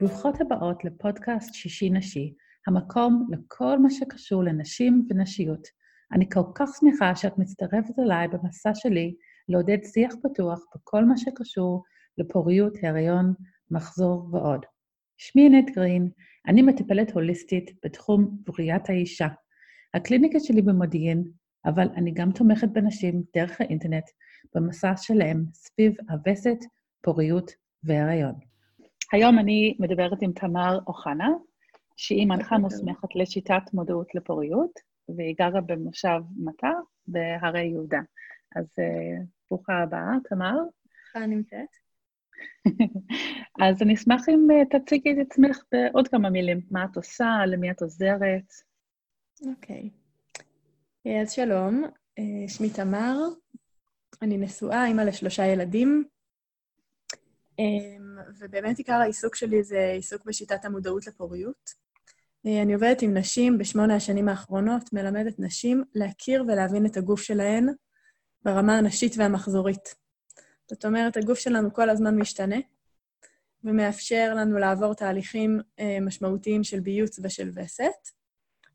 ברוכות הבאות לפודקאסט שישי נשי, המקום לכל מה שקשור לנשים ונשיות. אני כל כך שמחה שאת מצטרפת אליי במסע שלי לעודד שיח פתוח בכל מה שקשור לפוריות, הריון, מחזור ועוד. שמי ענת גרין, אני מטפלת הוליסטית בתחום בריאת האישה. הקליניקה שלי במודיעין, אבל אני גם תומכת בנשים דרך האינטרנט במסע שלהם סביב הווסת, פוריות והריון. היום אני מדברת עם תמר אוחנה, שהיא מנחה מוסמכת לשיטת מודעות לפוריות, והיא גרה במושב מטר בהרי יהודה. אז uh, ברוכה הבאה, תמר. ברוכה נמצאת. אז אני אשמח אם uh, תציגי את עצמך בעוד כמה מילים. מה את עושה, למי את עוזרת. אוקיי. Okay. אה, אז שלום, שמי תמר, אני נשואה, אימא לשלושה ילדים, ובאמת עיקר העיסוק שלי זה עיסוק בשיטת המודעות לפוריות. אה, אני עובדת עם נשים בשמונה השנים האחרונות, מלמדת נשים להכיר ולהבין את הגוף שלהן ברמה הנשית והמחזורית. זאת אומרת, הגוף שלנו כל הזמן משתנה, ומאפשר לנו לעבור תהליכים אה, משמעותיים של ביוץ ושל וסת,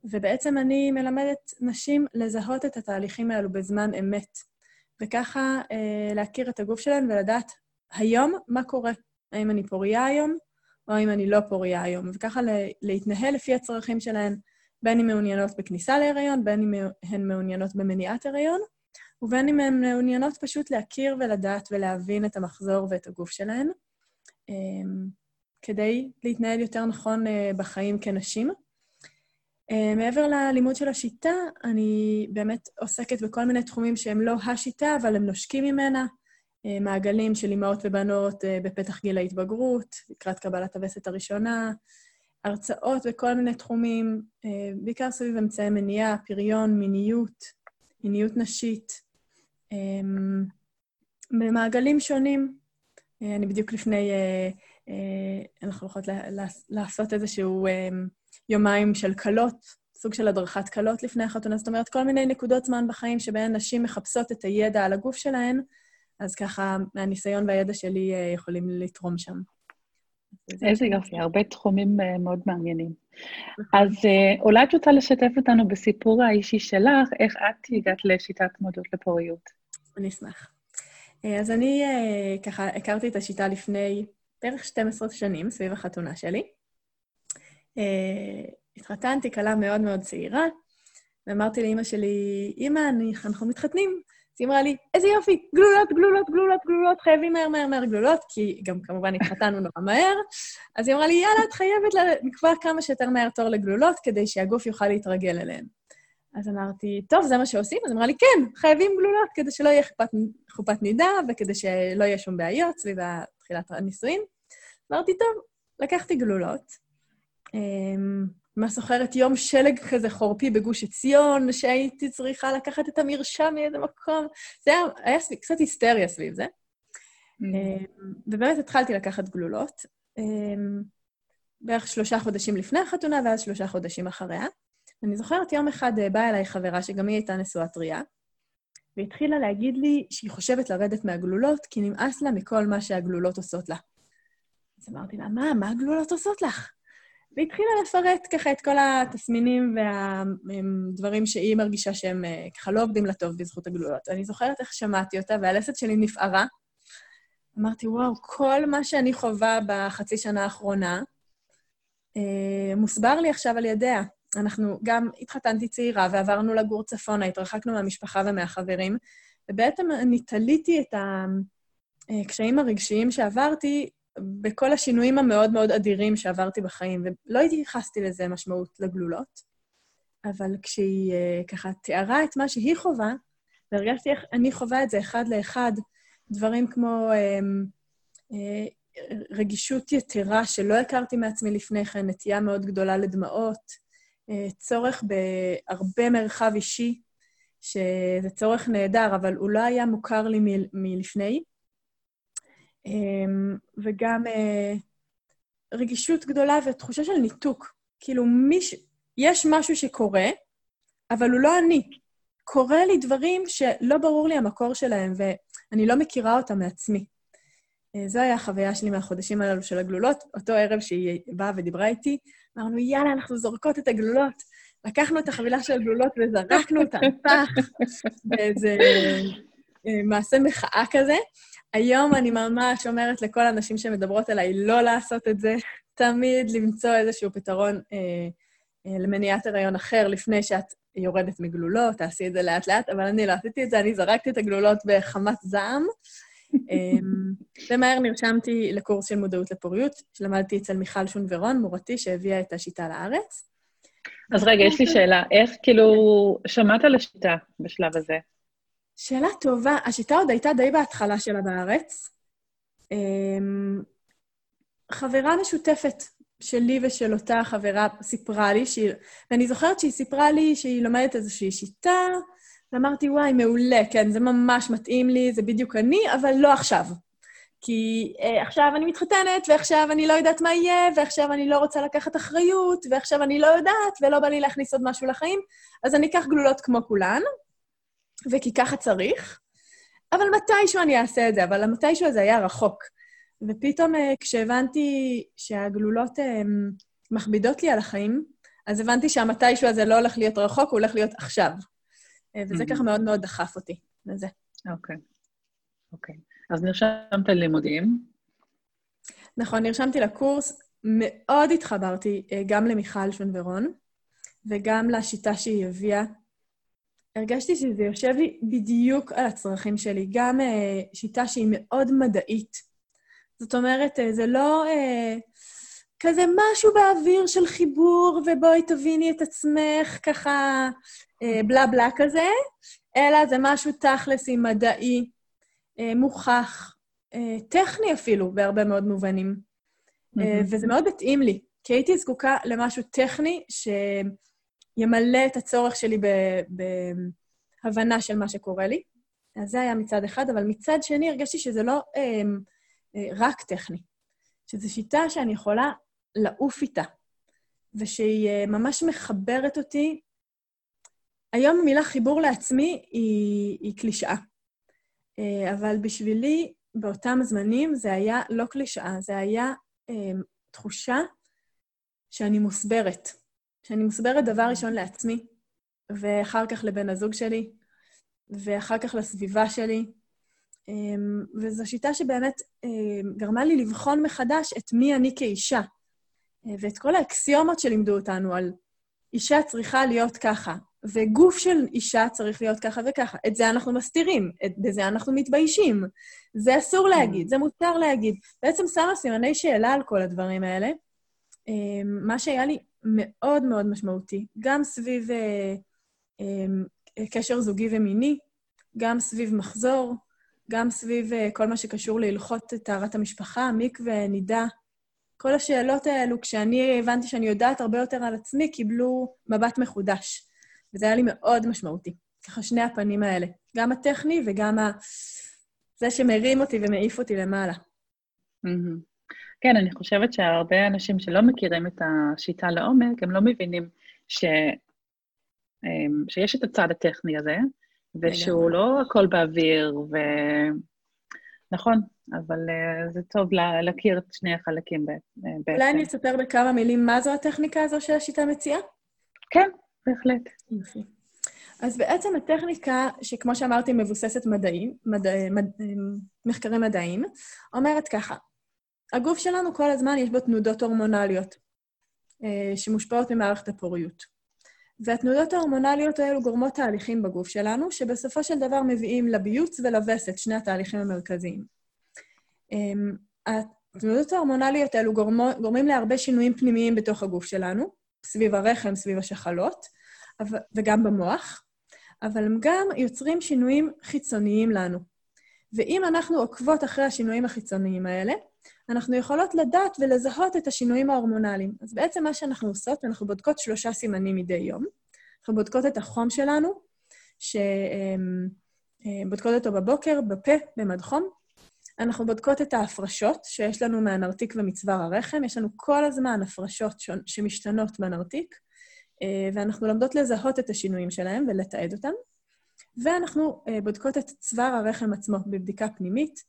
ובעצם אני מלמדת נשים לזהות את התהליכים האלו בזמן אמת, וככה אה, להכיר את הגוף שלהן ולדעת היום מה קורה. האם אני פוריה היום, או האם אני לא פוריה היום, וככה להתנהל לפי הצרכים שלהן, בין אם מעוניינות בכניסה להיריון, בין אם הן מעוניינות במניעת הריון, ובין אם הן מעוניינות פשוט להכיר ולדעת ולהבין את המחזור ואת הגוף שלהן, אמ, כדי להתנהל יותר נכון אה, בחיים כנשים. אה, מעבר ללימוד של השיטה, אני באמת עוסקת בכל מיני תחומים שהם לא השיטה, אבל הם נושקים ממנה. אה, מעגלים של אימהות ובנות אה, בפתח גיל ההתבגרות, לקראת קבלת הווסת הראשונה, הרצאות בכל מיני תחומים, בעיקר סביב אמצעי מניעה, פריון, מיניות, מיניות נשית, במעגלים שונים. אני בדיוק לפני, אנחנו הולכות לעשות איזשהו יומיים של כלות, סוג של הדרכת כלות לפני החתונה. זאת אומרת, כל מיני נקודות זמן בחיים שבהן נשים מחפשות את הידע על הגוף שלהן, אז ככה, מהניסיון והידע שלי אה, יכולים לתרום שם. איזה יופי, הרבה תחומים אה, מאוד מעניינים. נכון. אז אה, אולי את רוצה לשתף אותנו בסיפור האישי שלך, איך את הגעת לשיטת מודעות לפוריות. אני אשמח. אז אני ככה הכרתי את השיטה לפני בערך 12 שנים, סביב החתונה שלי. התחתנתי כלה מאוד מאוד צעירה, ואמרתי לאימא שלי, אימא, אנחנו מתחתנים. אז היא אמרה לי, איזה יופי, גלולות, גלולות, גלולות, גלולות, חייבים מהר, מהר, מהר גלולות, כי גם כמובן התחתנו נורא מהר. אז היא אמרה לי, יאללה, את חייבת לקבוע כמה שיותר מהר תור לגלולות, כדי שהגוף יוכל להתרגל אליהן. אז אמרתי, טוב, זה מה שעושים? אז אמרה לי, כן, חייבים גלולות, כדי שלא יהיה חופת, חופת נידה, וכדי שלא יהיה שום בעיות סביב תחילת הנישואין. אמרתי, טוב, לקחתי גלולות. אמ, מה זוכרת יום שלג כזה חורפי בגוש עציון, שהייתי צריכה לקחת את המרשם מאיזה מקום. זה היה, היה סביב, קצת היסטריה סביב זה. Mm-hmm. ובאמת התחלתי לקחת גלולות, אמ, בערך שלושה חודשים לפני החתונה ואז שלושה חודשים אחריה. אני זוכרת יום אחד אה, באה אליי חברה, שגם היא הייתה נשואה טריה, והתחילה להגיד לי שהיא חושבת לרדת מהגלולות, כי נמאס לה מכל מה שהגלולות עושות לה. אז אמרתי לה, מה, מה הגלולות עושות לך? והתחילה לפרט ככה את כל התסמינים והדברים שהיא מרגישה שהם אה, ככה לא עובדים לטוב בזכות הגלולות. אני זוכרת איך שמעתי אותה, והלסת שלי נפערה. אמרתי, וואו, כל מה שאני חווה בחצי שנה האחרונה אה, מוסבר לי עכשיו על ידיה. אנחנו גם התחתנתי צעירה ועברנו לגור צפונה, התרחקנו מהמשפחה ומהחברים, ובעצם אני תליתי את הקשיים אה, הרגשיים שעברתי בכל השינויים המאוד מאוד אדירים שעברתי בחיים, ולא התייחסתי לזה משמעות לגלולות, אבל כשהיא uh, ככה תיארה את מה שהיא חווה, והרגשתי איך אני חווה את זה אחד לאחד, דברים כמו um, uh, רגישות יתרה שלא הכרתי מעצמי לפני כן, נטייה מאוד גדולה לדמעות, uh, צורך בהרבה מרחב אישי, שזה צורך נהדר, אבל הוא לא היה מוכר לי מ- מלפני. אמ, וגם אה, רגישות גדולה ותחושה של ניתוק. כאילו, מיש... יש משהו שקורה, אבל הוא לא אני. קורה לי דברים שלא ברור לי המקור שלהם, ואני לא מכירה אותם מעצמי. אה, זו הייתה החוויה שלי מהחודשים הללו של הגלולות. אותו ערב שהיא באה ודיברה איתי, אמרנו, יאללה, אנחנו זורקות את הגלולות. לקחנו את החבילה של הגלולות וזרקנו אותה פח, באיזה אה, מעשה מחאה כזה. היום אני ממש אומרת לכל הנשים שמדברות אליי לא לעשות את זה, תמיד למצוא איזשהו פתרון אה, אה, למניעת הריון אחר לפני שאת יורדת מגלולות, תעשי את זה לאט-לאט, אבל אני לא עשיתי את זה, אני זרקתי את הגלולות בחמת זעם. אמ, ומהר נרשמתי לקורס של מודעות לפוריות, שלמדתי אצל מיכל שון ורון, מורתי, שהביאה את השיטה לארץ. אז רגע, יש לי שאלה. איך, כאילו, שמעת על השיטה בשלב הזה? שאלה טובה. השיטה עוד הייתה די בהתחלה שלה בארץ. אמ, חברה משותפת שלי ושל אותה חברה סיפרה לי, שהיא, ואני זוכרת שהיא סיפרה לי שהיא לומדת איזושהי שיטה, ואמרתי, וואי, מעולה, כן, זה ממש מתאים לי, זה בדיוק אני, אבל לא עכשיו. כי אה, עכשיו אני מתחתנת, ועכשיו אני לא יודעת מה יהיה, ועכשיו אני לא רוצה לקחת אחריות, ועכשיו אני לא יודעת, ולא בא לי להכניס עוד משהו לחיים, אז אני אקח גלולות כמו כולן, וכי ככה צריך, אבל מתישהו אני אעשה את זה, אבל המתישהו הזה היה רחוק. ופתאום אה, כשהבנתי שהגלולות אה, מכבידות לי על החיים, אז הבנתי שהמתישהו הזה לא הולך להיות רחוק, הוא הולך להיות עכשיו. אה, וזה ככה מאוד מאוד דחף אותי לזה. אוקיי. אוקיי. אז נרשמת ללימודים. נכון, נרשמתי לקורס. מאוד התחברתי גם למיכל שון ורון, וגם לשיטה שהיא הביאה. הרגשתי שזה יושב לי בדיוק על הצרכים שלי. גם שיטה שהיא מאוד מדעית. זאת אומרת, אה, זה לא אה, כזה משהו באוויר של חיבור, ובואי תביני את עצמך, ככה אה, בלה בלה כזה, אלא זה משהו תכלסי, מדעי, אה, מוכח, אה, טכני אפילו, בהרבה מאוד מובנים. אה, וזה מאוד התאים לי, כי הייתי זקוקה למשהו טכני שימלא את הצורך שלי בהבנה של מה שקורה לי. אז זה היה מצד אחד, אבל מצד שני הרגשתי שזה לא... אה, אה, רק טכני, שזו שיטה שאני יכולה לעוף איתה, ושהיא אה, ממש מחברת אותי. היום המילה חיבור לעצמי היא, היא קלישאה, אה, אבל בשבילי, באותם זמנים, זה היה לא קלישאה, זה היה תחושה שאני מוסברת. שאני מוסברת דבר ראשון לעצמי, ואחר כך לבן הזוג שלי, ואחר כך לסביבה שלי, אמ, וזו שיטה שבאמת אמ, גרמה לי לבחון מחדש את מי אני כאישה, אה, ואת כל האקסיומות שלימדו אותנו על אישה צריכה להיות ככה, וגוף של אישה צריך להיות ככה וככה. את זה אנחנו מסתירים, את, בזה אנחנו מתביישים. זה אסור להגיד, זה מותר להגיד. בעצם שמה סימני שאלה על כל הדברים האלה. אמ, מה שהיה לי מאוד מאוד משמעותי, גם סביב אה, קשר זוגי ומיני, גם סביב מחזור, גם סביב אה, כל מה שקשור להלכות טהרת המשפחה, מקווה, נידה. כל השאלות האלו, כשאני הבנתי שאני יודעת הרבה יותר על עצמי, קיבלו מבט מחודש. וזה היה לי מאוד משמעותי. ככה שני הפנים האלה, גם הטכני וגם ה... זה שמרים אותי ומעיף אותי למעלה. כן, אני חושבת שהרבה אנשים שלא מכירים את השיטה לעומק, הם לא מבינים ש... אמ, שיש את הצד הטכני הזה, ושהוא לא הכל באוויר, ו... נכון, אבל uh, זה טוב לה, להכיר את שני החלקים בעצם. אולי אני אספר בכמה מילים מה זו הטכניקה הזו שהשיטה מציעה? כן, בהחלט. יופי. אז בעצם הטכניקה, שכמו שאמרתי, מבוססת מדעים, מדע, מד, מחקרים מדעיים, אומרת ככה, הגוף שלנו כל הזמן יש בו תנודות הורמונליות אה, שמושפעות ממערכת הפוריות. והתנודות ההורמונליות האלו גורמות תהליכים בגוף שלנו, שבסופו של דבר מביאים לביוץ ולווסת, שני התהליכים המרכזיים. אמ, התנודות ההורמונליות האלו גורמו, גורמים להרבה שינויים פנימיים בתוך הגוף שלנו, סביב הרחם, סביב השחלות, וגם במוח, אבל הם גם יוצרים שינויים חיצוניים לנו. ואם אנחנו עוקבות אחרי השינויים החיצוניים האלה, אנחנו יכולות לדעת ולזהות את השינויים ההורמונליים. אז בעצם מה שאנחנו עושות, אנחנו בודקות שלושה סימנים מדי יום. אנחנו בודקות את החום שלנו, שבודקות אותו בבוקר, בפה, במד חום. אנחנו בודקות את ההפרשות שיש לנו מהנרתיק ומצוואר הרחם. יש לנו כל הזמן הפרשות שמשתנות בנרתיק, אה, ואנחנו לומדות לזהות את השינויים שלהם ולתעד אותם. ואנחנו אה, בודקות את צוואר הרחם עצמו בבדיקה פנימית, אה,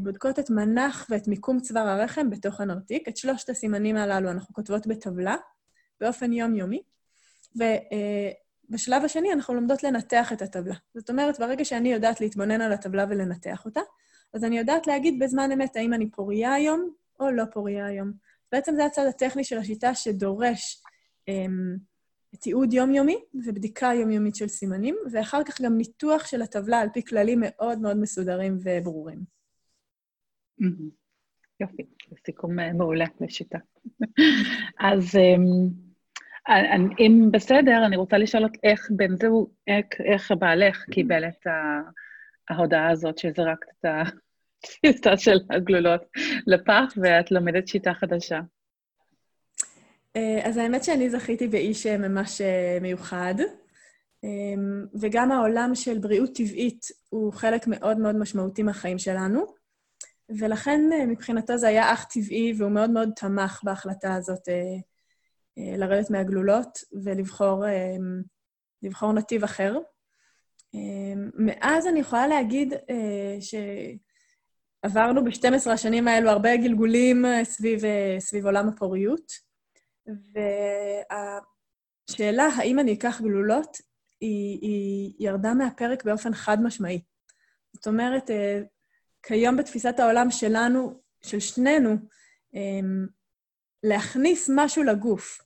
בודקות את מנח ואת מיקום צוואר הרחם בתוך הנרתיק. את שלושת הסימנים הללו אנחנו כותבות בטבלה באופן יומיומי, ובשלב השני אנחנו לומדות לנתח את הטבלה. זאת אומרת, ברגע שאני יודעת להתבונן על הטבלה ולנתח אותה, אז אני יודעת להגיד בזמן אמת האם אני פוריה היום או לא פוריה היום. בעצם זה הצד הטכני של השיטה שדורש אמ, תיעוד יומיומי ובדיקה יומיומית של סימנים, ואחר כך גם ניתוח של הטבלה על פי כללים מאוד מאוד מסודרים וברורים. יופי, זה סיכום אה, מעולה לשיטה. אז אמ, אם בסדר, אני רוצה לשאול איך בן זוג, איך בעלך קיבל את ההודעה הזאת שזרקת את התפיסה של הגלולות לפח, ואת לומדת שיטה חדשה. אה, אז האמת שאני זכיתי באיש אה, ממש אה, מיוחד, אמ, וגם העולם של בריאות טבעית הוא חלק מאוד מאוד משמעותי מהחיים שלנו, ולכן מבחינתו זה היה אך טבעי, והוא מאוד מאוד תמך בהחלטה הזאת לרדת מהגלולות ולבחור לבחור נתיב אחר. מאז אני יכולה להגיד שעברנו ב-12 השנים האלו הרבה גלגולים סביב, סביב עולם הפוריות. והשאלה האם אני אקח גלולות, היא, היא ירדה מהפרק באופן חד-משמעי. זאת אומרת, אה, כיום בתפיסת העולם שלנו, של שנינו, אמ, להכניס משהו לגוף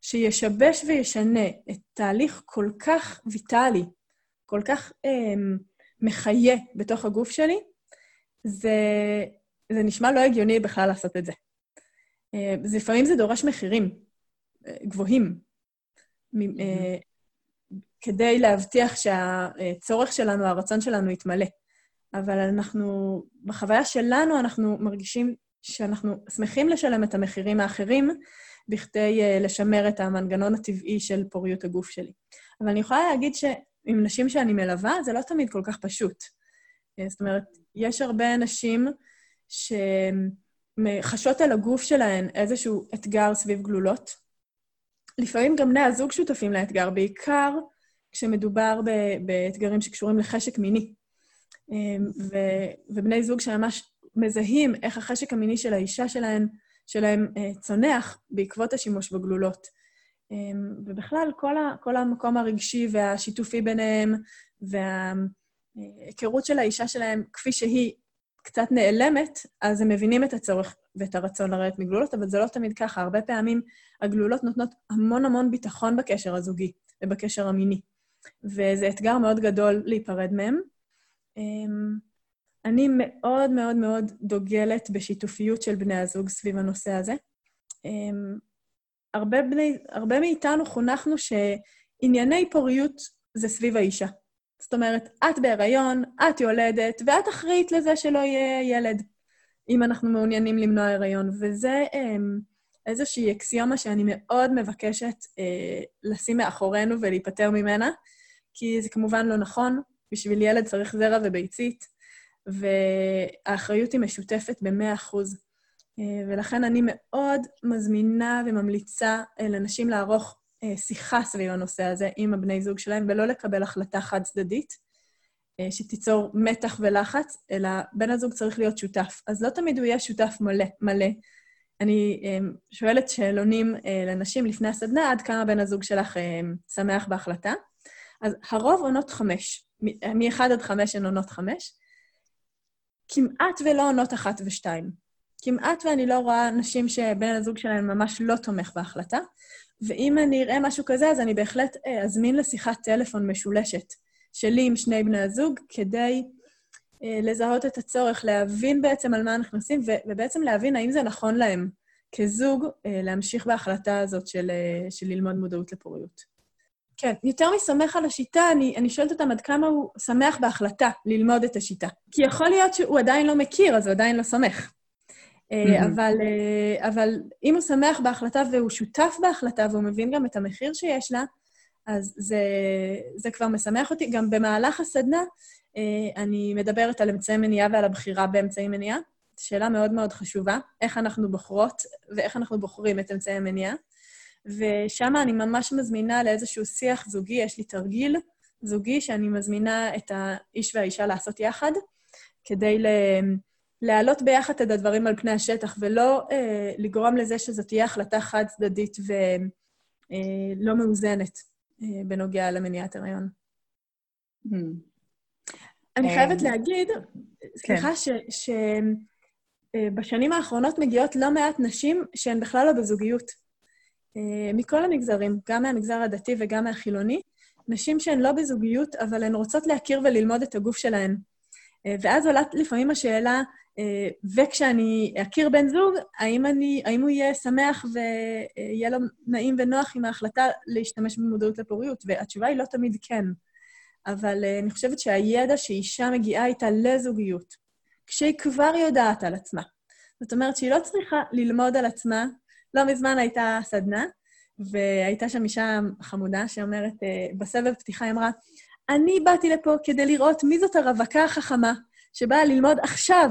שישבש וישנה את תהליך כל כך ויטאלי, כל כך um, מחיה בתוך הגוף שלי, זה, זה נשמע לא הגיוני בכלל לעשות את זה. Uh, לפעמים זה דורש מחירים. גבוהים, אה, כדי להבטיח שהצורך שלנו, הרצון שלנו יתמלא. אבל אנחנו, בחוויה שלנו, אנחנו מרגישים שאנחנו שמחים לשלם את המחירים האחרים בכדי אה, לשמר את המנגנון הטבעי של פוריות הגוף שלי. אבל אני יכולה להגיד שעם נשים שאני מלווה, זה לא תמיד כל כך פשוט. אה, זאת אומרת, יש הרבה נשים שחשות על הגוף שלהן איזשהו אתגר סביב גלולות, לפעמים גם בני הזוג שותפים לאתגר, בעיקר כשמדובר באתגרים שקשורים לחשק מיני. אמ, ו, ובני זוג שממש מזהים איך החשק המיני של האישה שלהם, שלהם אה, צונח בעקבות השימוש בגלולות. אמ, ובכלל, כל, ה, כל המקום הרגשי והשיתופי ביניהם, וההיכרות של האישה שלהם כפי שהיא קצת נעלמת, אז הם מבינים את הצורך ואת הרצון לרדת מגלולות, אבל זה לא תמיד ככה. הרבה פעמים הגלולות נותנות המון המון ביטחון בקשר הזוגי ובקשר המיני, וזה אתגר מאוד גדול להיפרד מהם. אמ, אני מאוד מאוד מאוד דוגלת בשיתופיות של בני הזוג סביב הנושא הזה. אמ, הרבה, בני, הרבה מאיתנו חונכנו שענייני פוריות זה סביב האישה. זאת אומרת, את בהיריון, את יולדת, ואת אחראית לזה שלא יהיה ילד, אם אנחנו מעוניינים למנוע הריון. וזה אמ, איזושהי אקסיומה שאני מאוד מבקשת אה, לשים מאחורינו ולהיפטר ממנה, כי זה כמובן לא נכון, בשביל ילד צריך זרע וביצית, והאחריות היא משותפת ב-100%. אה, ולכן אני מאוד מזמינה וממליצה אה, לנשים לערוך אה, שיחה סביב הנושא הזה עם הבני זוג שלהם, ולא לקבל החלטה חד-צדדית, שתיצור מתח ולחץ, אלא בן הזוג צריך להיות שותף. אז לא תמיד הוא יהיה שותף מלא. מלא. אני שואלת שאלונים לנשים לפני הסדנה, עד כמה בן הזוג שלך שמח בהחלטה. אז הרוב עונות חמש. מ-1 עד 5 הן עונות חמש. כמעט ולא עונות אחת ושתיים. כמעט ואני לא רואה נשים שבן הזוג שלהן ממש לא תומך בהחלטה. ואם אני אראה משהו כזה, אז אני בהחלט אה, אזמין לשיחת טלפון משולשת שלי עם שני בני הזוג, כדי אה, לזהות את הצורך, להבין בעצם על מה אנחנו עושים, ובעצם להבין האם זה נכון להם כזוג אה, להמשיך בהחלטה הזאת של, של ללמוד מודעות לפוריות. כן, יותר מסומך על השיטה, אני, אני שואלת אותם עד כמה הוא שמח בהחלטה ללמוד את השיטה. כי יכול להיות שהוא עדיין לא מכיר, אז הוא עדיין לא סומך. Mm-hmm. אבל, אה, אבל אם הוא שמח בהחלטה והוא שותף בהחלטה והוא מבין גם את המחיר שיש לה, אז זה, זה כבר משמח אותי. גם במהלך הסדנה אה, אני מדברת על אמצעי מניעה ועל הבחירה באמצעי מניעה. שאלה מאוד מאוד חשובה, איך אנחנו בוחרות ואיך אנחנו בוחרים את אמצעי המניעה. ושם אני ממש מזמינה לאיזשהו שיח זוגי, יש לי תרגיל זוגי שאני מזמינה את האיש והאישה לעשות יחד, כדי ל... להעלות ביחד את הדברים על פני השטח, ולא אה, לגרום לזה שזו תהיה החלטה חד-צדדית ולא אה, מאוזנת אה, בנוגע למניעת הריון. Mm. אני אה, חייבת להגיד, סליחה, כן. שבשנים אה, האחרונות מגיעות לא מעט נשים שהן בכלל לא בזוגיות. אה, מכל המגזרים, גם מהמגזר הדתי וגם מהחילוני, נשים שהן לא בזוגיות, אבל הן רוצות להכיר וללמוד את הגוף שלהן. ואז עולה לפעמים השאלה, וכשאני אכיר בן זוג, האם, אני, האם הוא יהיה שמח ויהיה לו נעים ונוח עם ההחלטה להשתמש במודעות לפוריות? והתשובה היא לא תמיד כן. אבל אני חושבת שהידע שאישה מגיעה איתה לזוגיות, כשהיא כבר יודעת על עצמה, זאת אומרת שהיא לא צריכה ללמוד על עצמה, לא מזמן הייתה סדנה, והייתה שם אישה חמודה שאומרת, uh, בסבב פתיחה היא אמרה, אני באתי לפה כדי לראות מי זאת הרווקה החכמה שבאה ללמוד עכשיו,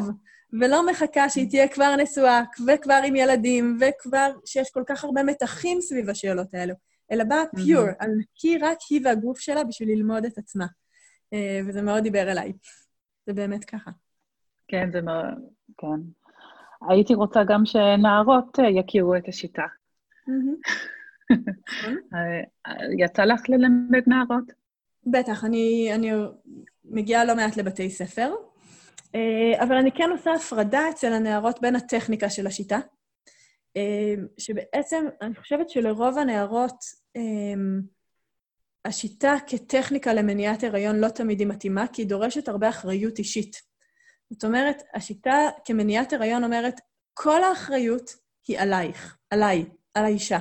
ולא מחכה שהיא תהיה כבר נשואה, וכבר עם ילדים, וכבר שיש כל כך הרבה מתחים סביב השאלות האלו. אלא באה פיור, mm-hmm. על נקי רק היא והגוף שלה בשביל ללמוד את עצמה. Uh, וזה מאוד דיבר אליי. זה באמת ככה. כן, זה מאוד... כן. הייתי רוצה גם שנערות uh, יכירו את השיטה. Mm-hmm. יצא לך ללמד נערות? בטח, אני, אני מגיעה לא מעט לבתי ספר, אבל אני כן עושה הפרדה אצל הנערות בין הטכניקה של השיטה, שבעצם אני חושבת שלרוב הנערות השיטה כטכניקה למניעת הריון לא תמיד היא מתאימה, כי היא דורשת הרבה אחריות אישית. זאת אומרת, השיטה כמניעת הריון אומרת, כל האחריות היא עלייך, עליי, על האישה.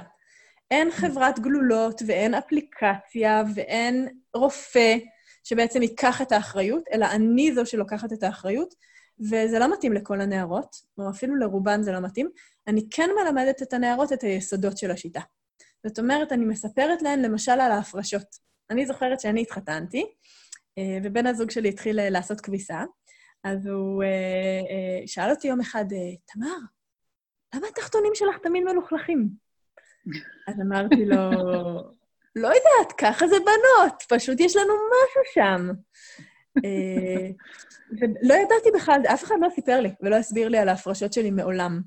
אין חברת גלולות ואין אפליקציה ואין רופא שבעצם ייקח את האחריות, אלא אני זו שלוקחת את האחריות, וזה לא מתאים לכל הנערות, או אפילו לרובן זה לא מתאים. אני כן מלמדת את הנערות את היסודות של השיטה. זאת אומרת, אני מספרת להן למשל על ההפרשות. אני זוכרת שאני התחתנתי, אה, ובן הזוג שלי התחיל אה, לעשות כביסה, אז הוא אה, שאל אותי יום אחד, תמר, למה התחתונים שלך תמיד מלוכלכים? אז אמרתי לו, לא יודעת, ככה זה בנות, פשוט יש לנו משהו שם. ולא ידעתי בכלל, אף אחד לא סיפר לי ולא הסביר לי על ההפרשות שלי מעולם.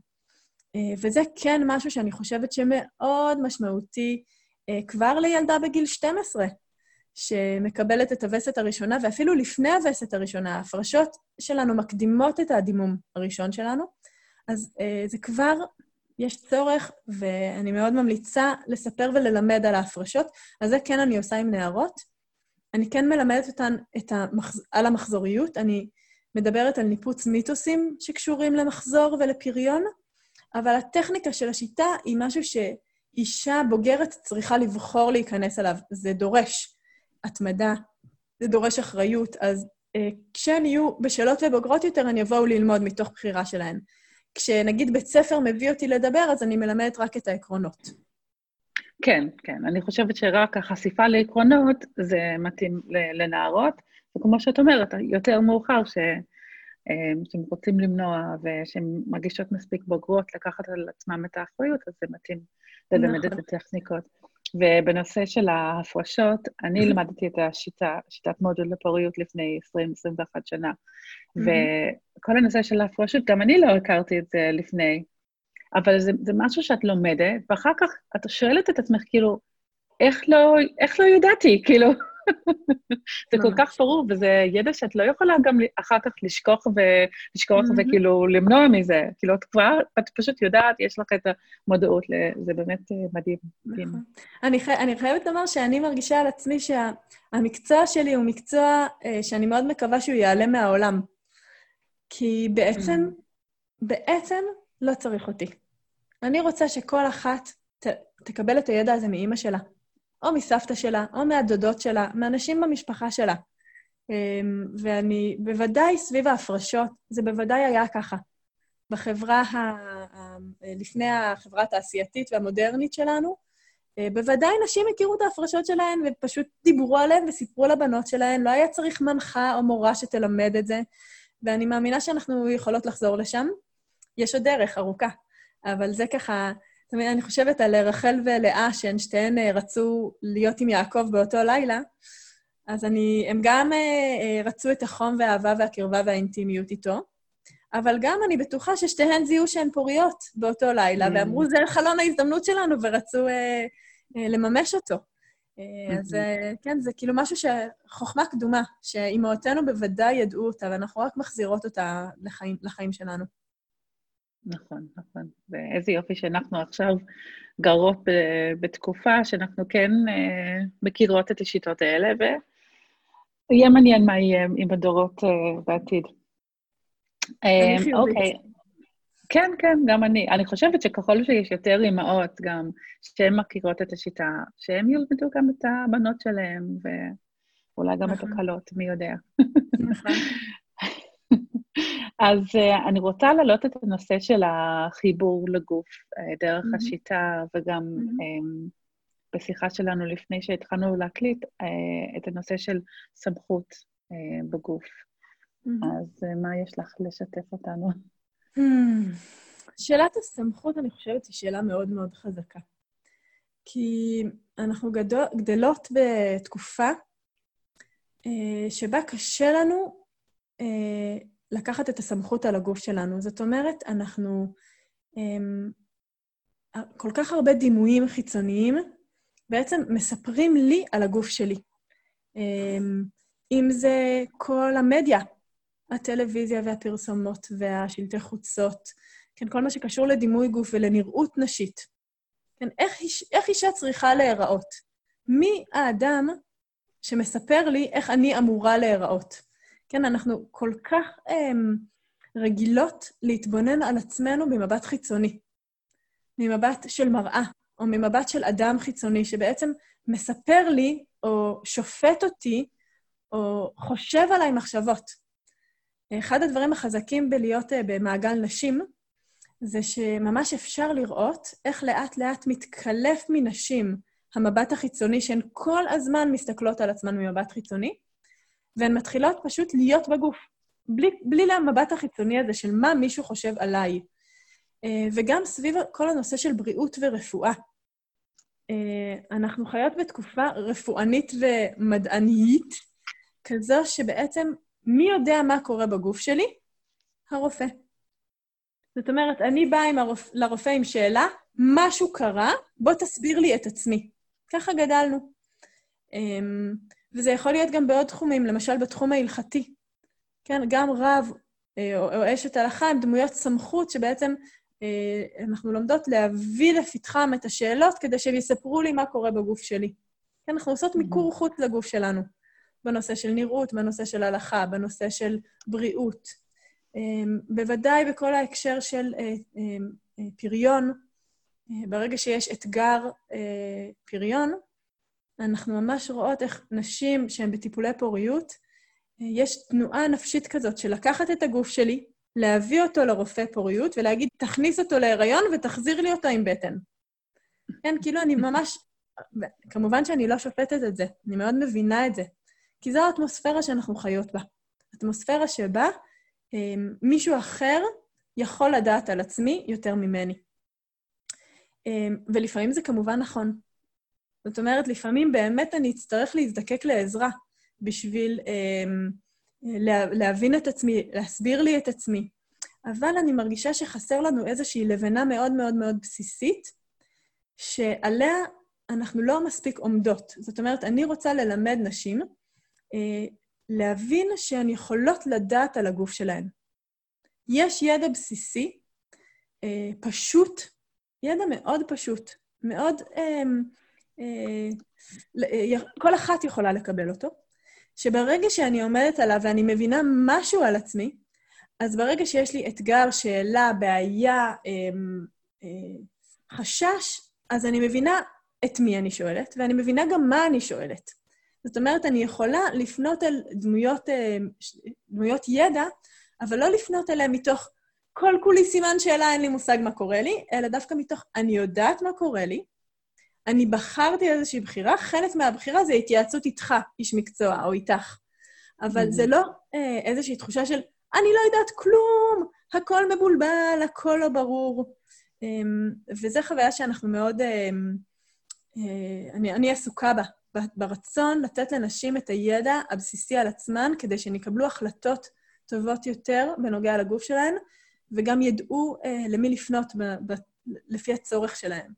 אה, וזה כן משהו שאני חושבת שמאוד משמעותי אה, כבר לילדה בגיל 12, שמקבלת את הווסת הראשונה, ואפילו לפני הווסת הראשונה, ההפרשות שלנו מקדימות את הדימום הראשון שלנו, אז אה, זה כבר, יש צורך, ואני מאוד ממליצה לספר וללמד על ההפרשות, אז זה כן אני עושה עם נערות. אני כן מלמדת אותן את המחז... על המחזוריות, אני מדברת על ניפוץ מיתוסים שקשורים למחזור ולפריון, אבל הטכניקה של השיטה היא משהו שאישה בוגרת צריכה לבחור להיכנס אליו. זה דורש התמדה, זה דורש אחריות, אז אה, כשהן יהיו בשלות ובוגרות יותר, הן יבואו ללמוד מתוך בחירה שלהן. כשנגיד בית ספר מביא אותי לדבר, אז אני מלמדת רק את העקרונות. כן, כן. אני חושבת שרק החשיפה לעקרונות זה מתאים לנערות, וכמו שאת אומרת, יותר מאוחר, ש... אה, שהם רוצים למנוע ושהן מרגישות מספיק בוגרות לקחת על עצמם את האחריות, אז זה מתאים ללמד את נכון. הטכניקות. ובנושא של ההפרשות, אני למדתי את השיטה, שיטת מודול לפוריות לפני 20-21 שנה. וכל הנושא של ההפרשות, גם אני לא הכרתי את זה לפני, אבל זה, זה משהו שאת לומדת, ואחר כך את שואלת את עצמך, כאילו, איך לא, איך לא ידעתי? כאילו, זה כל כך ברור, וזה ידע שאת לא יכולה גם אחר כך לשכוח ולשכוח וכאילו למנוע מזה. כאילו, את כבר, את פשוט יודעת, יש לך את המודעות, זה באמת אה, מדהים. נכון. אני חייבת לומר שאני מרגישה על עצמי שהמקצוע שלי הוא מקצוע אה, שאני מאוד מקווה שהוא ייעלם מהעולם. כי בעצם, בעצם לא צריך אותי. אני רוצה שכל אחת תקבל את הידע הזה מאימא שלה. או מסבתא שלה, או מהדודות שלה, מאנשים במשפחה שלה. אמ, ואני, בוודאי סביב ההפרשות, זה בוודאי היה ככה. בחברה, ה, לפני החברה התעשייתית והמודרנית שלנו, אה, בוודאי נשים הכירו את ההפרשות שלהן ופשוט דיברו עליהן וסיפרו לבנות שלהן, לא היה צריך מנחה או מורה שתלמד את זה, ואני מאמינה שאנחנו יכולות לחזור לשם. יש עוד דרך ארוכה, אבל זה ככה תמיד אני חושבת על רחל ולאה, שהן שתיהן אה, רצו להיות עם יעקב באותו לילה, אז אני, הם גם אה, אה, רצו את החום והאהבה והקרבה והאינטימיות איתו, אבל גם אני בטוחה ששתיהן זיהו שהן פוריות באותו לילה, mm. ואמרו, זה חלון ההזדמנות שלנו, ורצו אה, אה, לממש אותו. אה, אז אה, כן, זה כאילו משהו ש... חוכמה קדומה, שאימהותינו בוודאי ידעו אותה, ואנחנו רק מחזירות אותה לחיים, לחיים שלנו. נכון, נכון. ואיזה יופי שאנחנו עכשיו גרות בתקופה שאנחנו כן אה, מכירות את השיטות האלה, ויהיה מעניין מה יהיה עם הדורות בעתיד. אני חיובית. אוקיי. כן, כן, גם אני. אני חושבת שככל שיש יותר אימהות גם, שהן מכירות את השיטה, שהן ילמדו גם את הבנות שלהן, ואולי גם את נכון. הכלות, מי יודע. נכון. אז uh, אני רוצה להעלות את הנושא של החיבור לגוף uh, דרך mm-hmm. השיטה, וגם mm-hmm. um, בשיחה שלנו לפני שהתחלנו להקליט, uh, את הנושא של סמכות uh, בגוף. Mm-hmm. אז uh, מה יש לך לשתף אותנו? Hmm. שאלת הסמכות, אני חושבת, היא שאלה מאוד מאוד חזקה. כי אנחנו גדול, גדלות בתקופה אה, שבה קשה לנו אה, לקחת את הסמכות על הגוף שלנו. זאת אומרת, אנחנו... אה, כל כך הרבה דימויים חיצוניים בעצם מספרים לי על הגוף שלי. אה, אם זה כל המדיה הטלוויזיה והפרסומות והשלטי חוצות, כן, כל מה שקשור לדימוי גוף ולנראות נשית. כן, איך, איש, איך אישה צריכה להיראות? מי האדם שמספר לי איך אני אמורה להיראות? כן, אנחנו כל כך אמ, רגילות להתבונן על עצמנו ממבט חיצוני, ממבט של מראה, או ממבט של אדם חיצוני, שבעצם מספר לי, או שופט אותי, או חושב עליי מחשבות. אחד הדברים החזקים בלהיות אה, במעגל נשים, זה שממש אפשר לראות איך לאט-לאט מתקלף מנשים המבט החיצוני, שהן כל הזמן מסתכלות על עצמן ממבט חיצוני, והן מתחילות פשוט להיות בגוף, בלי, בלי המבט החיצוני הזה של מה מישהו חושב עליי. אה, וגם סביב כל הנושא של בריאות ורפואה. אה, אנחנו חיות בתקופה רפואנית ומדענית, כזו שבעצם מי יודע מה קורה בגוף שלי? הרופא. זאת אומרת, אני באה הרופ... לרופא עם שאלה, משהו קרה, בוא תסביר לי את עצמי. ככה גדלנו. וזה יכול להיות גם בעוד תחומים, למשל בתחום ההלכתי. כן, גם רב אה, או, אשת הלכה הם דמויות סמכות שבעצם אה, אנחנו לומדות להביא לפתחם את השאלות כדי שהם יספרו לי מה קורה בגוף שלי. כן, אנחנו עושות מיקור חוץ לגוף שלנו. בנושא של נראות, בנושא של הלכה, בנושא של בריאות. אמ, בוודאי בכל ההקשר של אה, אה, פריון, אה, ברגע שיש אתגר פריון, אנחנו ממש רואות איך נשים שהן בטיפולי פוריות, יש תנועה נפשית כזאת של לקחת את הגוף שלי, להביא אותו לרופא פוריות ולהגיד, תכניס אותו להיריון ותחזיר לי אותו עם בטן. כן, כאילו אני ממש... כמובן שאני לא שופטת את זה, אני מאוד מבינה את זה. כי זו האטמוספירה שאנחנו חיות בה. אטמוספירה שבה אה, מישהו אחר יכול לדעת על עצמי יותר ממני. אה, ולפעמים זה כמובן נכון. זאת אומרת, לפעמים באמת אני אצטרך להזדקק לעזרה בשביל אה, לה, להבין את עצמי, להסביר לי את עצמי. אבל אני מרגישה שחסר לנו איזושהי לבנה מאוד מאוד מאוד בסיסית, שעליה אנחנו לא מספיק עומדות. זאת אומרת, אני רוצה ללמד נשים אה, להבין שהן יכולות לדעת על הגוף שלהן. יש ידע בסיסי, אה, פשוט, ידע מאוד פשוט, מאוד... אה, כל אחת יכולה לקבל אותו, שברגע שאני עומדת עליו ואני מבינה משהו על עצמי, אז ברגע שיש לי אתגר, שאלה, בעיה, חשש, אז אני מבינה את מי אני שואלת, ואני מבינה גם מה אני שואלת. זאת אומרת, אני יכולה לפנות אל דמויות, אה, דמויות ידע, אבל לא לפנות אליהן מתוך כל כולי סימן שאלה, אין לי מושג מה קורה לי, אלא דווקא מתוך אני יודעת מה קורה לי, אני בחרתי איזושהי בחירה, חלק מהבחירה זה התייעצות איתך, איש מקצוע, או איתך. אבל mm-hmm. זה לא אה, איזושהי תחושה של אני לא יודעת כלום, הכל מבולבל, הכל לא ברור. אה, וזו חוויה שאנחנו מאוד... אה, אה, אני, אני עסוקה בה ברצון לתת לנשים את הידע הבסיסי על עצמן, כדי שהן יקבלו החלטות טובות יותר בנוגע לגוף שלהן, וגם ידעו אה, למי לפנות ב, ב, לפי הצורך שלהן.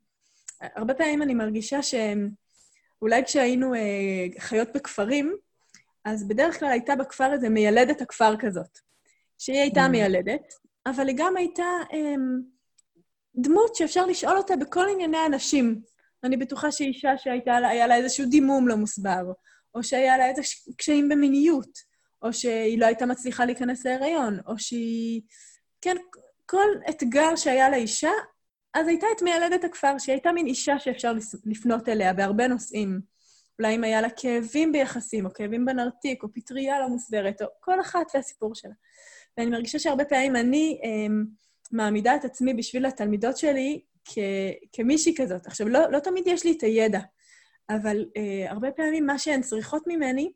הרבה פעמים אני מרגישה שאולי כשהיינו אה, חיות בכפרים, אז בדרך כלל הייתה בכפר איזה מיילדת הכפר כזאת, שהיא הייתה mm. מיילדת, אבל היא גם הייתה אה, דמות שאפשר לשאול אותה בכל ענייני הנשים. אני בטוחה שאישה שהיה לה, לה איזשהו דימום לא מוסבר, או שהיה לה איזה קשיים במיניות, או שהיא לא הייתה מצליחה להיכנס להיריון, או שהיא... כן, כל אתגר שהיה לאישה, אז הייתה את מיילדת הכפר, שהיא הייתה מין אישה שאפשר לפנות אליה בהרבה נושאים. אולי אם היה לה כאבים ביחסים, או כאבים בנרתיק, או פטריה לא מוסברת, או כל אחת והסיפור שלה. ואני מרגישה שהרבה פעמים אני אה, מעמידה את עצמי בשביל התלמידות שלי כ, כמישהי כזאת. עכשיו, לא, לא תמיד יש לי את הידע, אבל אה, הרבה פעמים מה שהן צריכות ממני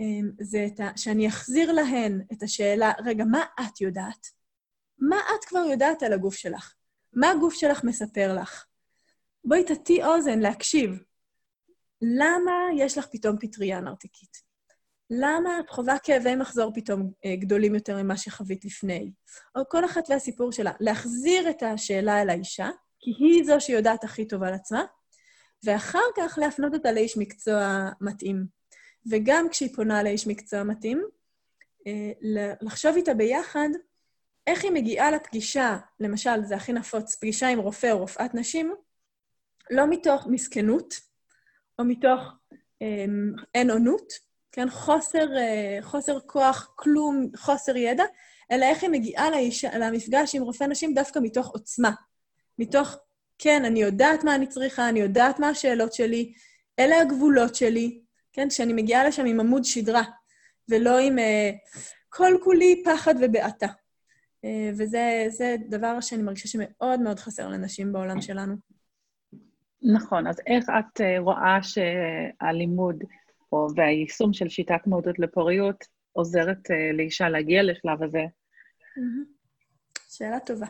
אה, זה ה, שאני אחזיר להן את השאלה, רגע, מה את יודעת? מה את כבר יודעת על הגוף שלך? מה הגוף שלך מספר לך? בואי תטי אוזן להקשיב. למה יש לך פתאום פטריה נרתיקית? למה את חווה כאבי מחזור פתאום אה, גדולים יותר ממה שחווית לפני? או כל אחת והסיפור שלה. להחזיר את השאלה אל האישה, כי היא זו שיודעת הכי טוב על עצמה, ואחר כך להפנות אותה לאיש מקצוע מתאים. וגם כשהיא פונה לאיש מקצוע מתאים, אה, לחשוב איתה ביחד איך היא מגיעה לפגישה, למשל, זה הכי נפוץ, פגישה עם רופא או רופאת נשים, לא מתוך מסכנות, או מתוך אמ, אין עונות, כן? חוסר, אה, חוסר כוח, כלום, חוסר ידע, אלא איך היא מגיעה לאיש, למפגש עם רופא נשים דווקא מתוך עוצמה. מתוך, כן, אני יודעת מה אני צריכה, אני יודעת מה השאלות שלי, אלה הגבולות שלי, כן? כשאני מגיעה לשם עם עמוד שדרה, ולא עם uh, כל כולי פחד ובעתה. Uh, וזה דבר שאני מרגישה שמאוד מאוד חסר לנשים בעולם שלנו. נכון, אז איך את uh, רואה שהלימוד או, והיישום של שיטת מועדות לפוריות עוזרת uh, לאישה להגיע לשלב הזה? שאלה טובה.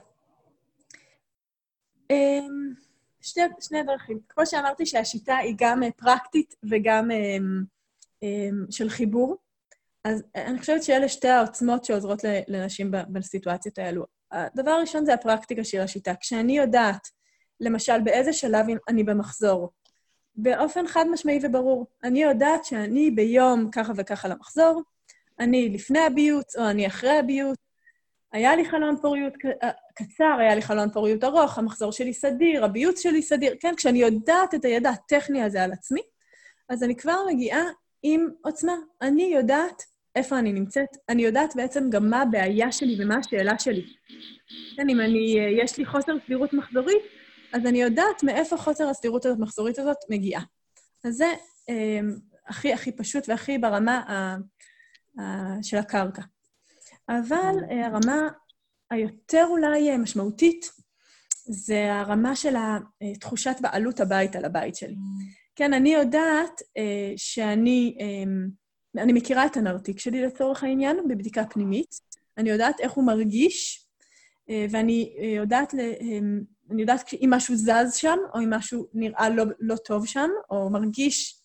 אמ, שני, שני דרכים. כמו שאמרתי שהשיטה היא גם אה, פרקטית וגם אמ, אמ, של חיבור, אז אני חושבת שאלה שתי העוצמות שעוזרות לנשים בסיטואציות האלו. הדבר הראשון זה הפרקטיקה של השיטה. כשאני יודעת, למשל, באיזה שלב אני במחזור, באופן חד משמעי וברור, אני יודעת שאני ביום ככה וככה למחזור, אני לפני הביוץ או אני אחרי הביוץ, היה לי חלון פוריות אה, קצר, היה לי חלון פוריות ארוך, המחזור שלי סדיר, הביוץ שלי סדיר. כן, כשאני יודעת את הידע הטכני הזה על עצמי, אז אני כבר מגיעה עם עוצמה. אני יודעת איפה אני נמצאת, אני יודעת בעצם גם מה הבעיה שלי ומה השאלה שלי. כן, אם אני, אה, יש לי חוסר סדירות מחזורית, אז אני יודעת מאיפה חוסר הסדירות המחזורית הזאת מגיעה. אז זה אה, הכי הכי פשוט והכי ברמה ה, ה, של הקרקע. אבל אה, הרמה היותר אולי אה, משמעותית זה הרמה של תחושת בעלות הבית על הבית שלי. כן, אני יודעת אה, שאני אני מכירה את הנרתיק שלי לצורך העניין בבדיקה פנימית, אני יודעת איך הוא מרגיש, ואני יודעת, אני יודעת אם משהו זז שם, או אם משהו נראה לא, לא טוב שם, או מרגיש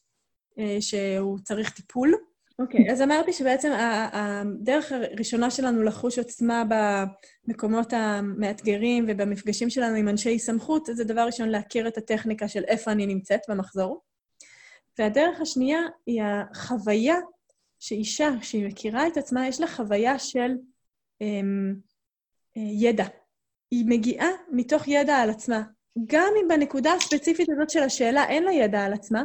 שהוא צריך טיפול. אוקיי, okay, אז אמרתי שבעצם הדרך הראשונה שלנו לחוש עוצמה במקומות המאתגרים ובמפגשים שלנו עם אנשי סמכות, זה דבר ראשון להכיר את הטכניקה של איפה אני נמצאת במחזור. והדרך השנייה היא החוויה שאישה, כשהיא מכירה את עצמה, יש לה חוויה של אמ, אה, ידע. היא מגיעה מתוך ידע על עצמה. גם אם בנקודה הספציפית הזאת של השאלה אין לה ידע על עצמה,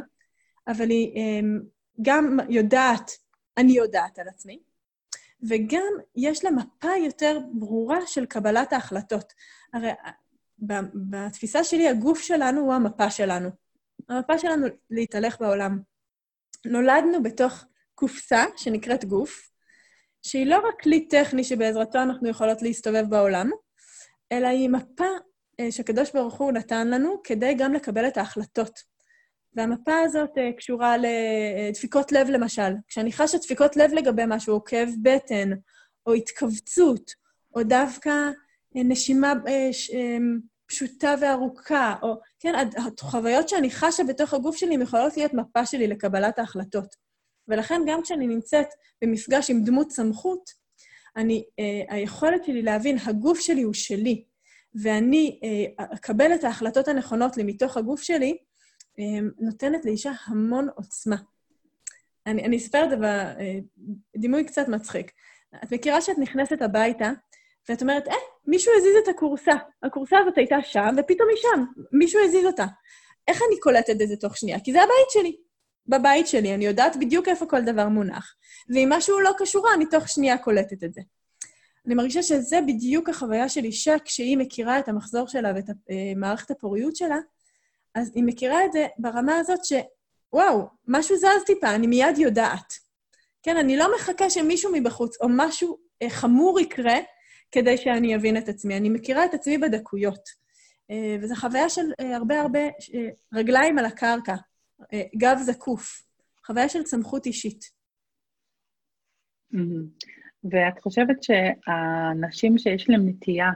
אבל היא אמ, גם יודעת, אני יודעת על עצמי, וגם יש לה מפה יותר ברורה של קבלת ההחלטות. הרי בתפיסה שלי, הגוף שלנו הוא המפה שלנו. המפה שלנו להתהלך בעולם. נולדנו בתוך קופסה שנקראת גוף, שהיא לא רק כלי טכני שבעזרתו אנחנו יכולות להסתובב בעולם, אלא היא מפה אה, שהקדוש ברוך הוא נתן לנו כדי גם לקבל את ההחלטות. והמפה הזאת uh, קשורה לדפיקות לב, למשל. כשאני חשה דפיקות לב לגבי משהו, או כאב בטן, או התכווצות, או דווקא נשימה פשוטה וארוכה, או... כן, החוויות שאני חשה בתוך הגוף שלי יכולות להיות מפה שלי לקבלת ההחלטות. ולכן גם כשאני נמצאת במפגש עם דמות סמכות, אני, uh, היכולת שלי להבין, הגוף שלי הוא שלי, ואני uh, אקבל את ההחלטות הנכונות לי מתוך הגוף שלי, um, נותנת לאישה המון עוצמה. אני, אני אספר את זה בדימוי קצת מצחיק. את מכירה שאת נכנסת הביתה, ואת אומרת, אה, מישהו הזיז את הכורסה. הכורסה הזאת הייתה שם, ופתאום היא שם. מישהו הזיז אותה. איך אני קולטת את זה תוך שנייה? כי זה הבית שלי. בבית שלי, אני יודעת בדיוק איפה כל דבר מונח. ואם משהו לא קשורה, אני תוך שנייה קולטת את זה. אני מרגישה שזה בדיוק החוויה של אישה כשהיא מכירה את המחזור שלה ואת אה, מערכת הפוריות שלה, אז היא מכירה את זה ברמה הזאת ש... וואו, משהו זז טיפה, אני מיד יודעת. כן, אני לא מחכה שמישהו מבחוץ או משהו אה, חמור יקרה כדי שאני אבין את עצמי. אני מכירה את עצמי בדקויות. אה, וזו חוויה של אה, הרבה הרבה אה, רגליים על הקרקע, גב זקוף, חוויה של סמכות אישית. ואת חושבת שהנשים שיש להן נטייה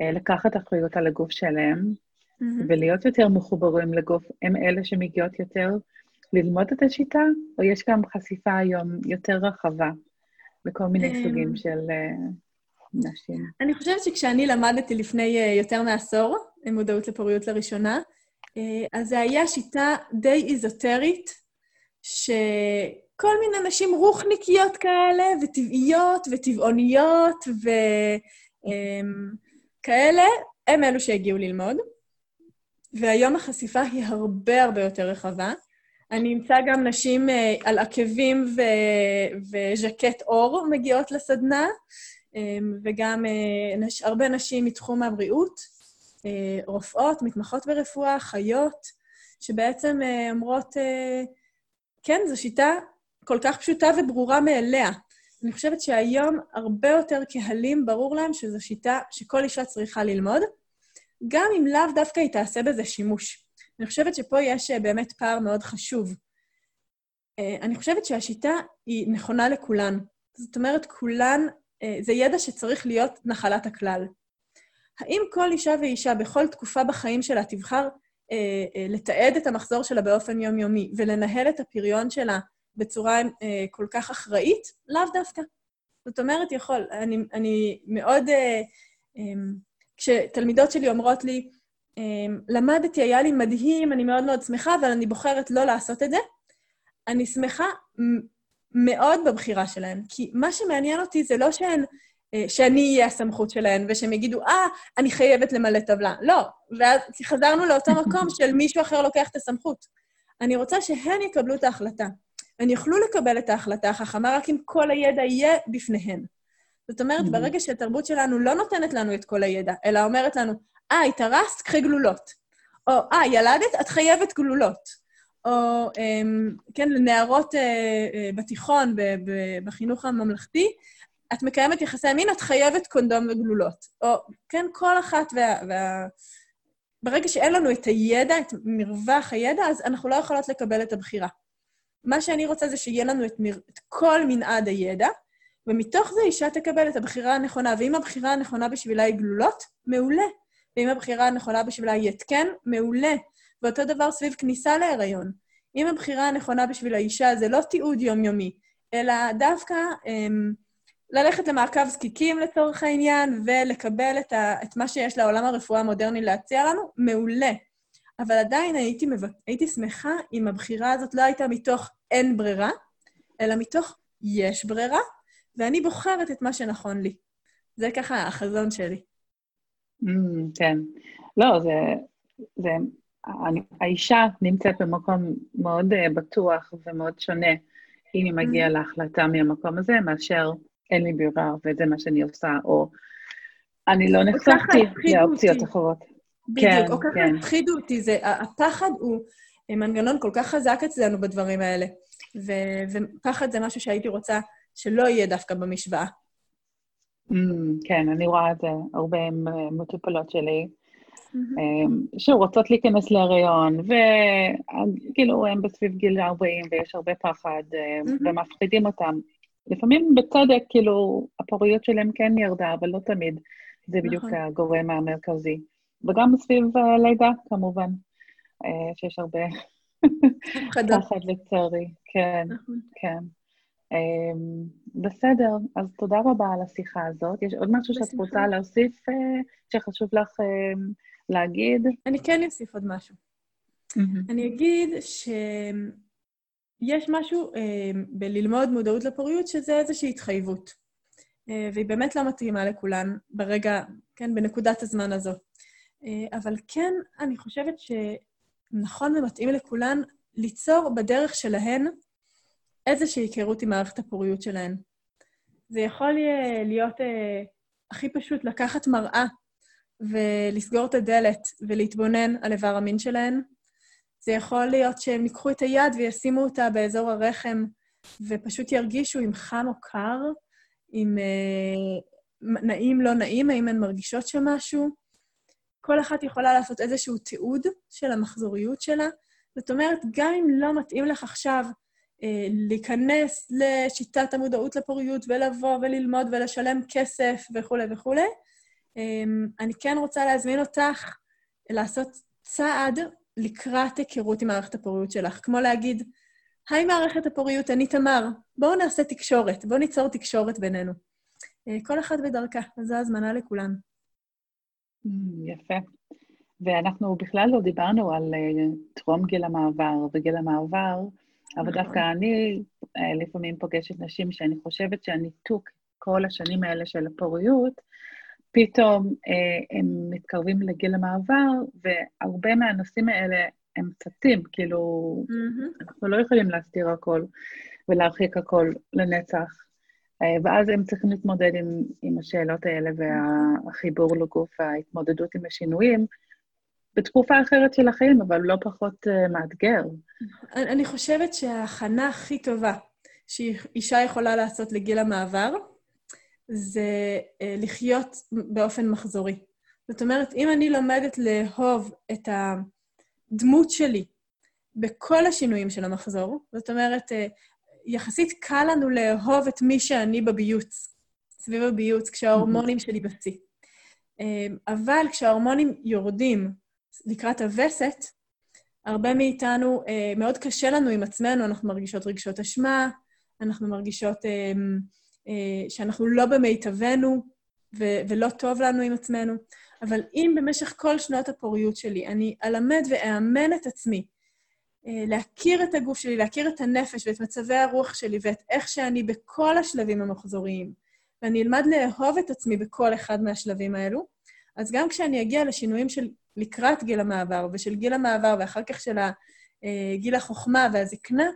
לקחת אחריות על הגוף שלהם, mm-hmm. ולהיות יותר מחוברים לגוף, הם אלה שמגיעות יותר ללמוד את השיטה, או יש גם חשיפה היום יותר רחבה לכל מיני סוגים של נשים? אני חושבת שכשאני למדתי לפני uh, יותר מעשור, מודעות לפוריות לראשונה, uh, אז זו היה שיטה די איזוטרית, שכל מיני נשים רוחניקיות כאלה, וטבעיות, וטבעוניות, וכאלה, אמ, הם אלו שהגיעו ללמוד. והיום החשיפה היא הרבה הרבה יותר רחבה. אני אמצא גם נשים uh, על עקבים ו- וז'קט אור מגיעות לסדנה, וגם uh, נש- הרבה נשים מתחום הבריאות, uh, רופאות, מתמחות ברפואה, חיות, שבעצם uh, אומרות, כן, זו שיטה כל כך פשוטה וברורה מאליה. אני חושבת שהיום הרבה יותר קהלים, ברור להם שזו שיטה שכל אישה צריכה ללמוד, גם אם לאו דווקא היא תעשה בזה שימוש. אני חושבת שפה יש אה, באמת פער מאוד חשוב. אה, אני חושבת שהשיטה היא נכונה לכולן. זאת אומרת, כולן, אה, זה ידע שצריך להיות נחלת הכלל. האם כל אישה ואישה בכל תקופה בחיים שלה תבחר אה, אה, לתעד את המחזור שלה באופן יומיומי ולנהל את הפריון שלה בצורה אה, כל כך אחראית? לאו דווקא. זאת אומרת, יכול. אני, אני מאוד... אה, אה, כשתלמידות שלי אומרות לי, אמ, למדתי, היה לי מדהים, אני מאוד מאוד שמחה, אבל אני בוחרת לא לעשות את זה, אני שמחה מאוד בבחירה שלהן. כי מה שמעניין אותי זה לא שהן, אה, שאני אהיה הסמכות שלהן, ושהן יגידו, אה, אני חייבת למלא טבלה. לא. ואז חזרנו לאותו מקום של מישהו אחר לוקח את הסמכות. אני רוצה שהן יקבלו את ההחלטה. הן יוכלו לקבל את ההחלטה החכמה רק אם כל הידע יהיה בפניהן. זאת אומרת, mm-hmm. ברגע שהתרבות שלנו לא נותנת לנו את כל הידע, אלא אומרת לנו, אה, התארסת, קחי גלולות. או, אה, ילדת, את חייבת גלולות. או, אמ, כן, לנערות אה, אה, בתיכון, בחינוך הממלכתי, את מקיימת יחסי מין, את חייבת קונדום וגלולות. או, כן, כל אחת וה... וה... ברגע שאין לנו את הידע, את מרווח הידע, אז אנחנו לא יכולות לקבל את הבחירה. מה שאני רוצה זה שיהיה לנו את, מר... את כל מנעד הידע, ומתוך זה אישה תקבל את הבחירה הנכונה. ואם הבחירה הנכונה בשבילה היא גלולות, מעולה. ואם הבחירה הנכונה בשבילה היא התקן, מעולה. ואותו דבר סביב כניסה להיריון. אם הבחירה הנכונה בשביל האישה זה לא תיעוד יומיומי, אלא דווקא אמ, ללכת למעקב זקיקים לצורך העניין, ולקבל את, ה, את מה שיש לעולם הרפואה המודרני להציע לנו, מעולה. אבל עדיין הייתי, מבק... הייתי שמחה אם הבחירה הזאת לא הייתה מתוך אין ברירה, אלא מתוך יש ברירה, ואני בוחרת את מה שנכון לי. זה ככה החזון שלי. Mm, כן. לא, זה... זה האישה נמצאת במקום מאוד uh, בטוח ומאוד שונה, אם היא מגיעה mm. להחלטה מהמקום הזה, מאשר אין לי ברירה וזה מה שאני עושה, או אני לא נחשפתי לאופציות אחרות. בדיוק, כן, או ככה כן. הפחידו אותי, זה, הפחד הוא מנגנון כל כך חזק אצלנו בדברים האלה, ו, ופחד זה משהו שהייתי רוצה שלא יהיה דווקא במשוואה. Mm, כן, אני רואה את זה הרבה אה, מטופלות שלי. Mm-hmm. שוב, רוצות להיכנס להריון, וכאילו הם בסביב גיל 40 ויש הרבה פחד, אה, mm-hmm. ומפחידים אותם. לפעמים בצדק, כאילו, הפוריות שלהם כן ירדה, אבל לא תמיד. זה בדיוק נכון. הגורם המרכזי. וגם סביב לידה, כמובן, שיש הרבה פחד לצערי. כן, נכון. כן. אמ, בסדר, אז תודה רבה על השיחה הזאת. יש עוד משהו שאת רוצה להוסיף אה, שחשוב לך אה, להגיד? אני כן אוסיף עוד משהו. אני אגיד שיש משהו אה, בללמוד מודעות לפוריות, שזה איזושהי התחייבות. והיא באמת לא מתאימה לכולן ברגע, כן, בנקודת הזמן הזו. אבל כן, אני חושבת שנכון ומתאים לכולן ליצור בדרך שלהן איזושהי היכרות עם מערכת הפוריות שלהן. זה יכול להיות אה, הכי פשוט לקחת מראה ולסגור את הדלת ולהתבונן על איבר המין שלהן. זה יכול להיות שהם ייקחו את היד וישימו אותה באזור הרחם ופשוט ירגישו אם חם או קר, אם אה, נעים, לא נעים, האם הן מרגישות שם משהו. כל אחת יכולה לעשות איזשהו תיעוד של המחזוריות שלה. זאת אומרת, גם אם לא מתאים לך עכשיו אה, להיכנס לשיטת המודעות לפוריות ולבוא וללמוד ולשלם כסף וכולי וכולי. אמ, אני כן רוצה להזמין אותך לעשות צעד לקראת היכרות עם מערכת הפוריות שלך, כמו להגיד, היי מערכת הפוריות, אני תמר, בואו נעשה תקשורת, בואו ניצור תקשורת בינינו. אה, כל אחד בדרכה, אז זו הזמנה לכולן. Mm, יפה. ואנחנו בכלל לא דיברנו על אה, טרום גיל המעבר, וגיל המעבר אבל נכון. דווקא אני אה, לפעמים פוגשת נשים שאני חושבת שהניתוק כל השנים האלה של הפוריות, פתאום אה, הם מתקרבים לגיל המעבר, והרבה מהנושאים האלה הם צצים, כאילו, mm-hmm. אנחנו לא יכולים להסתיר הכל ולהרחיק הכל לנצח. אה, ואז הם צריכים להתמודד עם, עם השאלות האלה והחיבור לגוף, ההתמודדות עם השינויים, בתקופה אחרת של החיים, אבל לא פחות uh, מאתגר. אני חושבת שההכנה הכי טובה שאישה יכולה לעשות לגיל המעבר, זה uh, לחיות באופן מחזורי. זאת אומרת, אם אני לומדת לאהוב את הדמות שלי בכל השינויים של המחזור, זאת אומרת, uh, יחסית קל לנו לאהוב את מי שאני בביוץ, סביב הביוץ, כשההורמונים שלי בשיא. אבל כשההורמונים יורדים לקראת הווסת, הרבה מאיתנו, אה, מאוד קשה לנו עם עצמנו, אנחנו מרגישות רגשות אשמה, אנחנו מרגישות אה, אה, שאנחנו לא במיטבנו ו- ולא טוב לנו עם עצמנו. אבל אם במשך כל שנות הפוריות שלי אני אלמד ואאמן את עצמי אה, להכיר את הגוף שלי, להכיר את הנפש ואת מצבי הרוח שלי ואת איך שאני בכל השלבים המחזוריים, ואני אלמד לאהוב את עצמי בכל אחד מהשלבים האלו, אז גם כשאני אגיע לשינויים של לקראת גיל המעבר, ושל גיל המעבר, ואחר כך של אה, גיל החוכמה והזקנה,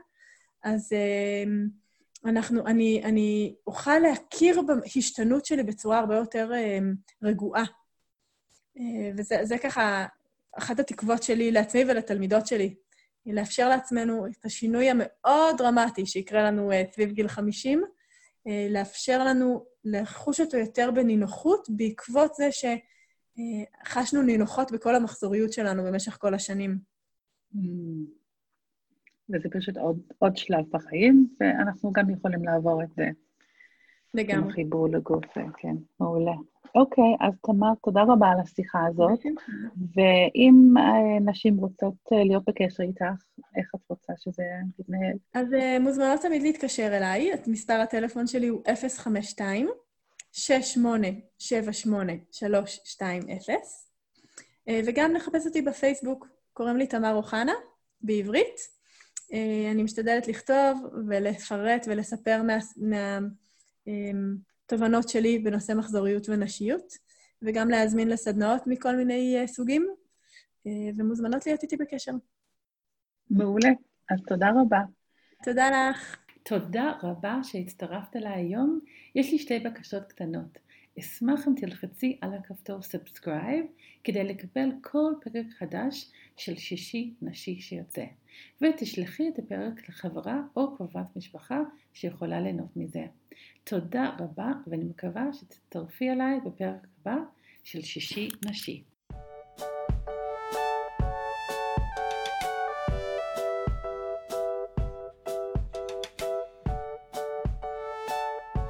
אז אה, אנחנו, אני, אני אוכל להכיר בהשתנות שלי בצורה הרבה יותר אה, רגועה. וזה ככה אחת התקוות שלי לעצמי ולתלמידות שלי, היא לאפשר לעצמנו את השינוי המאוד דרמטי שיקרה לנו סביב גיל 50, לאפשר לנו לחוש אותו יותר בנינוחות בעקבות זה ש... חשנו נינוחות בכל המחזוריות שלנו במשך כל השנים. Mm. וזה פשוט עוד, עוד שלב בחיים, ואנחנו גם יכולים לעבור את זה. לגמרי. עם חיבור לגוף, כן, מעולה. אוקיי, אז תמר, תודה רבה על השיחה הזאת. ואם אה, נשים רוצות אה, להיות בקשר איתך, איך את רוצה שזה יתנהל? אז אה, מוזמנות תמיד להתקשר אליי, את מספר הטלפון שלי הוא 052 6878-320, אה, וגם לחפש אותי בפייסבוק, קוראים לי תמר אוחנה, בעברית. אה, אני משתדלת לכתוב ולפרט ולספר מהתובנות מה, שלי בנושא מחזוריות ונשיות, וגם להזמין לסדנאות מכל מיני אה, סוגים, ומוזמנות להיות איתי בקשר. מעולה. אז תודה רבה. תודה לך. תודה רבה שהצטרפת אליי היום. יש לי שתי בקשות קטנות. אשמח אם תלחצי על הכפתור subscribe כדי לקבל כל פרק חדש של שישי נשי שיוצא, ותשלחי את הפרק לחברה או קרובת משפחה שיכולה ליהנות מזה. תודה רבה ואני מקווה שתצטרפי אליי בפרק הבא של שישי נשי.